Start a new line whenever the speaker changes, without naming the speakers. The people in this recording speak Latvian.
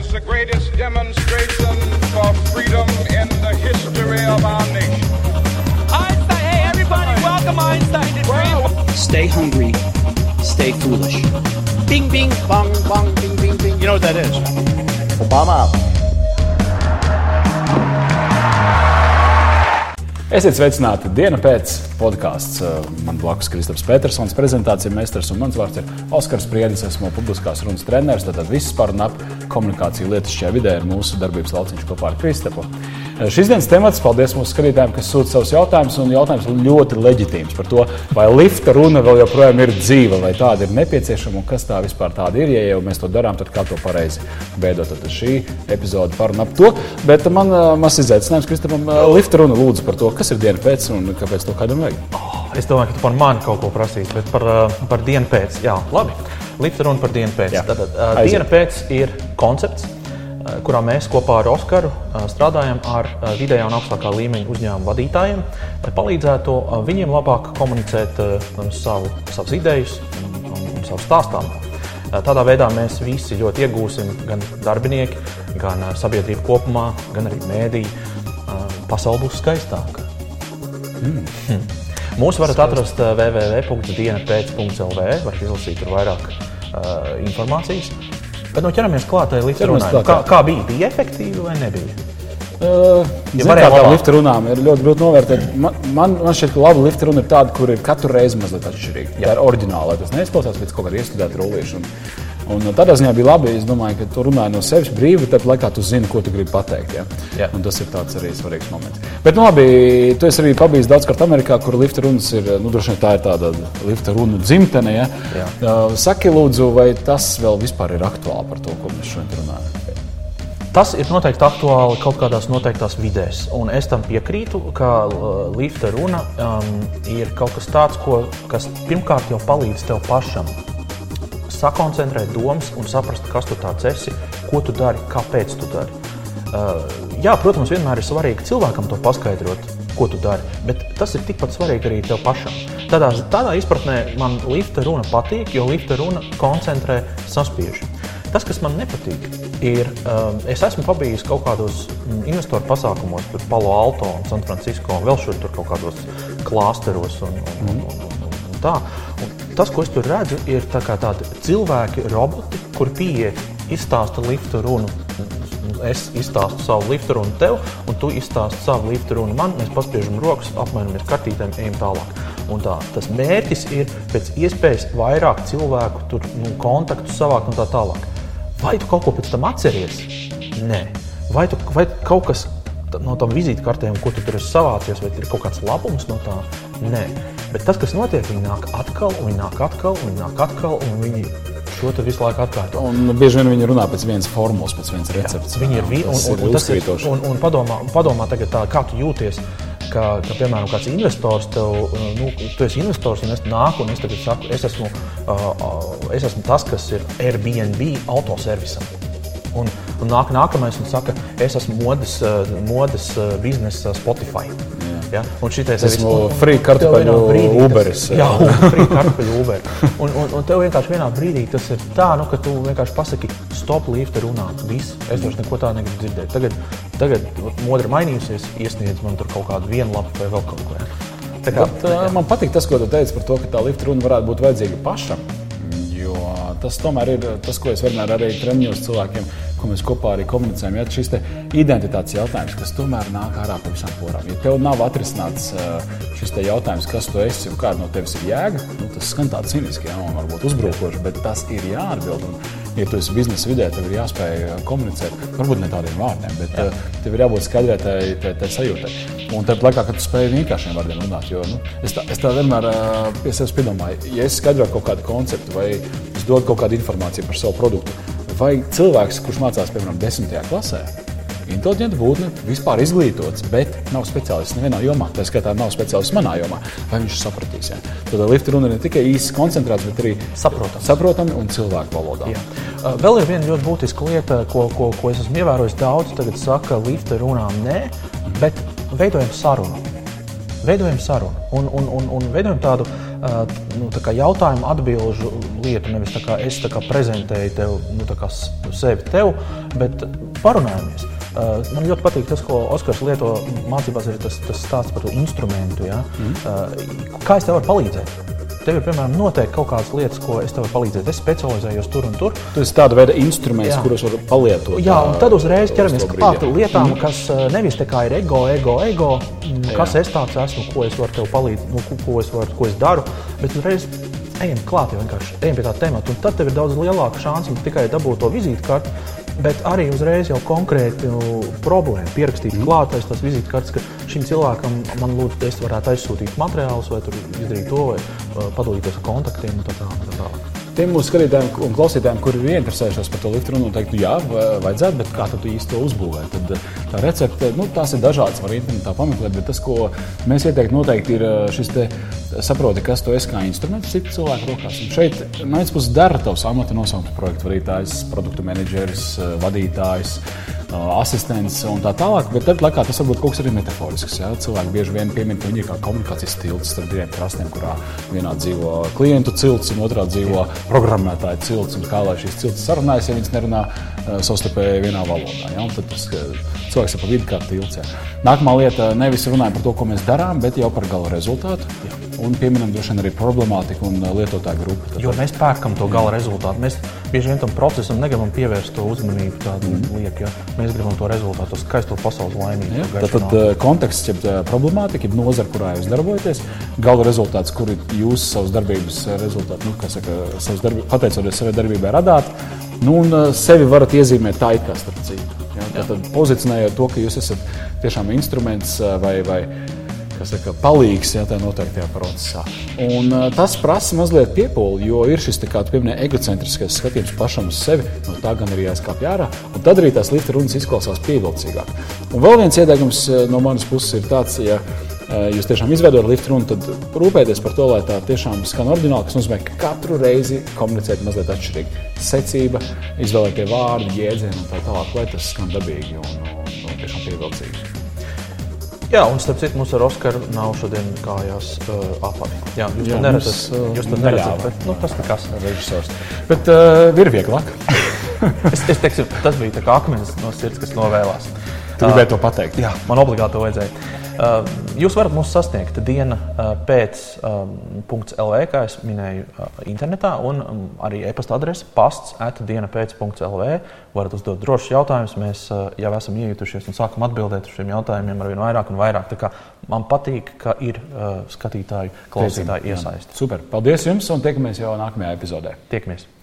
as the greatest demonstration for freedom in the history of our nation.
Einstein, hey everybody, welcome Einstein to Dream.
Stay hungry, stay foolish.
Bing, bing, bong, bong, bing, bing, bing.
You know what that is?
Obama.
Esiet sveicināti dienas pēc podkāsts. Man blakus ir Kristofers Petersons, prezentācija meistars un mans vārds ir Oskars Priedis. Esmu publiskās runas treneris. Tātad viss par un ap komunikāciju lietišķajā vidē ir mūsu darbības lauciņš kopā ar Kristofu. Šīs dienas temats, paldies mūsu skatītājiem, kas sūta savus jautājumus. Un jautājums ļoti leģitīms par to, vai lifta runa vēl joprojām ir dzīva, vai tāda ir nepieciešama un kas tā vispār tāda ir. Ja jau mēs to darām, tad kā to pareizi veidot. Tad šī epizode par un ap to. Bet man mazs izaicinājums Kristofam, lifta runa lūdzu par to, kas ir diena pēc un kāpēc to kādam vajag.
Oh, es domāju, ka tu par mani kaut ko prasīsi, bet par, par dienu pēc. Jā, labi. Lifta runa par dienu pēc.
Jā.
Tātad, uh, diena pēc ir koncepts, kurā mēs kopā ar Oskaru uh, strādājam ar uh, vidējā un augstākā līmeņa uzņēmumu vadītājiem, lai palīdzētu viņiem labāk komunicēt savu, savas idejas un, un, savu stāstāmu. Uh, Tādā veidā mēs visi ļoti iegūsim gan darbinieki, gan sabiedrība kopumā, gan arī mēdīji. Uh, Pasaule būs skaistāka. Mm. Hmm. Mūsu varat atrast www.dienapēc.lv, var izlasīt tur vairāk uh, informācijas. Bet nu, ķeramies klāt līdz runājumam. Kā,
jā.
kā bija? Bija efektīvi vai nebija?
Uh,
Ja varēja
kā
labāk.
lifta runām ir ļoti grūti novērtēt. Man, man, man šķiet, ka laba lifta runa ir tāda, kur ir katru reizi mazliet atšķirīga. Tā ir oriģināla, tas neizklausās pēc kaut kāda iestudēta rullīša. Un, un tādā ziņā bija labi. Es domāju, ka tu runāji no sevis brīvi, tad laikā tu zini, ko tu gribi pateikt. Ja?
Jā.
Un tas ir tāds arī svarīgs moments. Bet, nu, labi, tu esi arī pabijis daudzkārt Amerikā, kur lifta runas ir, nu, droši vien tā ir tāda lifta runa dzimtene. Ja?
Jā.
Uh, Saki, lūdzu, vai tas vēl vispār ir aktuāli par to, ko mēs šodien runājam?
Tas ir noteikti aktuāli kaut kādās noteiktās vidēs. Un es tam piekrītu, ka uh, lifta runa um, ir kaut kas tāds, ko, kas pirmkārt jau palīdz tev pašam sakoncentrēt domas un saprast, kas tu tāds esi, ko tu dari, kāpēc tu dari. Uh, jā, protams, vienmēr ir svarīgi cilvēkam to paskaidrot, ko tu dari, bet tas ir tikpat svarīgi arī tev pašam. Tādā, tādā izpratnē man lifta runa patīk, jo lifta runa koncentrē saspiež. Tas, kas man nepatīk, ir, um, es esmu pabijis kaut kādos mm, investoru pasākumos, tur Palo Alto un San Francisco, un vēl šur tur kaut kādos klāsteros un, un, un, un, un, un tā. Un tas, ko es tur redzu, ir tā tādi cilvēki, roboti, kur pieiet, izstāsta lifta runu. Es izstāstu savu lifta runu tev, un tu izstāsti savu lifta runu man. Mēs paspiežam rokas, apmainamies kartītēm, ejam tālāk. Un tā, tas mērķis ir pēc iespējas vairāk cilvēku tur, nu, kontaktu savākt un tā tālāk. Vai tu kaut ko pēc tam atceries? Nē. Vai, tu, vai kaut kas no tām vizītkartēm, ko tu tur esi savācies, vai ir kaut kāds labums no tā? Nē. Bet tas, kas notiek, viņi nāk atkal, un viņi nāk atkal, un viņi nāk atkal, un viņi šo te visu laiku atkārto.
Un bieži vien viņi runā pēc vienas formulas, pēc vienas receptes.
Viņi ir vi- un, un, un, tas ir, un, un padomā, padomā tagad, tā, kā tu jūties. Ka, ka, piemēram, kāds investors tev, nu, tu esi investors, un es nāku, un es tagad saku, es esmu, uh, es esmu tas, kas ir Airbnb autoservisam. Un, un nāk nākamais un saka, es esmu modes, modes biznesa Spotify. Ja? Un šitais
esmu
un-
free kartupeļu
brīdī tas-
Uberis.
Jā, free kartupeļu Uber. Un, un, un tev vienkārši vienā brīdī tas ir tā, nu, ka tu vienkārši pasaki, stop, lifta runāt. Viss, es vairs neko tādu negribu dzirdēt. Tagad, tagad modra mainījusies, iesniedz man tur kaut kādu vienu lapu vai vēl kaut ko. Tā kā,
Bet, uh, man patīk tas, ko tu teici par to, ka tā lifta runa varētu būt vajadzīga pašam. Tas tomēr ir tas, ko es vienmēr arī treniņos cilvēkiem, ko mēs kopā arī komunicējam. Ja šis te identitātes jautājums, kas tomēr nāk ārā pa visām porām. Ja tev nav atrisināts uh, šis jautājums, kas tu esi un kāda no tevis ir jēga, nu, tas skan tāds cīniski, ja, un varbūt uzbrukoši, bet tas ir jāatbild. Un, ja tu esi biznesa vidē, tev ir jāspēj uh, komunicēt. Varbūt ne tādiem vārdiem, bet uh, tev ir jābūt skaidrai tai, tai, tai sajūtai. Un tāpat laikā, kad tu spēj vienkāršiem vārdiem runāt, jo nu, es, tā, es tā vienmēr pie sevis piedomāju, ja es skaidroju kaut kādu konceptu vai es dodu kaut kādu informāciju par savu produktu, vai cilvēks, kurš mācās, piemēram, desmitajā klasē, inteliģenta būtne, vispār izglītots, bet nav speciālists nevienā jomā. Tā skaitā nav speciālists manā jomā. Vai viņš sapratīs? Ja? Tad lifta runa ir ne tikai īsi koncentrēts, bet arī
Saprotami.
saprotami un cilvēku valodā.
Jā. Uh, Vēl ir viena ļoti būtiska lieta, ko, ko, ko es esmu ievērojis. Daudz tagad saka, lifta runām nē, bet veidojam sarunu. Veidojam sarunu un, un, un, un veidojam tādu nu, jautājumu atbildžu lietu. Nevis tā kā es tā kā prezentēju tev, nu, kā sevi tev, bet parunājamies. Man ļoti patīk tas, ko Oskars lieto mācībās, ir tas, tas stāsts par to instrumentu. Ja? Mm. Kā es tev varu palīdzēt? Tev ir, piemēram, noteikti kaut kādas lietas, ko es tev varu palīdzēt. Es specializējos tur un tur.
Tas ir tāda veida instruments,
Jā.
kurus var palietot.
Jā, un tad uzreiz ķeramies klāt lietām, kas nevis tā kā ir ego, ego, ego, mm, kas es tāds esmu, ko es varu tev palīdzēt, nu, ko, es varu, ko es daru, bet uzreiz ejam klāt, vienkārši ejam pie tā temata. Un tad tev ir daudz lielāka ne tikai dabūt to vizītkarti, bet arī uzreiz jau konkrēti nu, problēmu pierakstīt mm. klāt aiz tās vizītkartes, ka šim cilvēkam man lūdzu, es varētu aizsūtīt materiālus vai tur izdarīt to, vai uh, padalīties ar kontaktiem un tā tālāk. Tā.
Tiem mūsu skatītājiem un klausītājiem, kuri ir ieinteresējušies par to liftu, nu, teikt, nu, jā, va- vajadzētu, bet kā tu īsti to uzbūvē? Tad eh, tā recepte, nu, tās ir dažādas, var internetā pameklēt, bet tas, ko mēs ieteiktu, noteikti ir eh, šis te saproti, kas tu esi kā instruments citu cilvēku rokās. Un šeit, no vienas puses, dara tavs amata nosaukums, projektu vadītājs, produktu menedžeris, eh, vadītājs, asistents un tā tālāk, bet tad laikā tas varbūt kaut kas arī metaforisks. Jā? Cilvēki bieži vien piemin, ka viņi ir kā komunikācijas tilts starp diviem krastiem, kurā vienā dzīvo klientu cilts un otrā dzīvo programmētāju cilts. Kā lai šīs cilts sarunājas, ja viņas nerunā savstarpēji vienā valodā. Ja? Un tad tas cilvēks ir pa vidu kā tilts. Jā. Nākamā lieta - nevis runājam par to, ko mēs darām, bet jau par gala rezultātu. Jā. Un pieminam droši vien arī problemātiku un uh, lietotāju grupu. Tad
Jo mēs pērkam to gala rezultātu. Mēs bieži vien tam procesam negribam pievērst to uzmanību. Tādu mm. lieku, ja? Mēs gribam to rezultātu, to skaisto pasaules laimīgu.
Ja,
to
tad,
gaišu
tad
nākotni.
eh, konteksts, jeb eh, problemātika, jeb nozara, kurā jūs darbojaties, gala rezultāts, kur jūs savus darbības rezultātu, nu, saka, savas darbi, pateicoties savai darbībai, radāt. Nu, un sevi varat iezīmēt tā, it kā starp citu. Ja, tad, pozicionējot to, ka jūs esat tiešām instruments vai, vai saka, palīgs ja, tajā noteiktajā procesā. Un, tas prasa mazliet piepūli, jo ir šis, tā kā tu pieminēji, egocentriskais skatījums pašam uz sevi. No tā gan ir jāizkāpj ārā, un tad arī tās lifta runas izklausās pievilcīgāk. Un vēl viens ieteikums no manas puses ir tāds, ja jūs tiešām izveidojat lifta runu, tad rūpēties par to, lai tā tiešām skan oriģināli, kas nozīmē, ka katru reizi komunicēt mazliet atšķirīgi. Secība, izvēlētie vārdi, jēdzieni un tā tālāk, lai tas skan dabīgi un, un, un tiešām pievilcīgi.
Jā, un starp citu, mums ar Oskaru nav šodien kājās uh, apavi. Jā, jūs
Jā,
to neredzat.
mums, uh,
Jūs to
neļāva.
neredzat, bet nu, tas nekas.
režisors. Bet uh, ir vieglāk.
Es, es teiktu, tas bija tā kā akmens no sirds, kas novēlās.
Tu gribēji to pateikt.
Jā, man obligāti to vajadzēja. Uh, Jūs varat mūs sasniegt diena uh, pēc um, .lv, kā jau minēju, uh, internetā, un um, arī e-pasta adrese pasts atdiena pēc.lv. Varat uzdot drošus jautājumus. Mēs jau esam iejutušies un sākam atbildēt uz šiem jautājumiem ar vien vairāk un vairāk. Man patīk, ka ir skatītāju, klausītāju iesaistīti.
Super. Paldies jums un tiekamies jau nākamajā epizodē.
Tiekamies!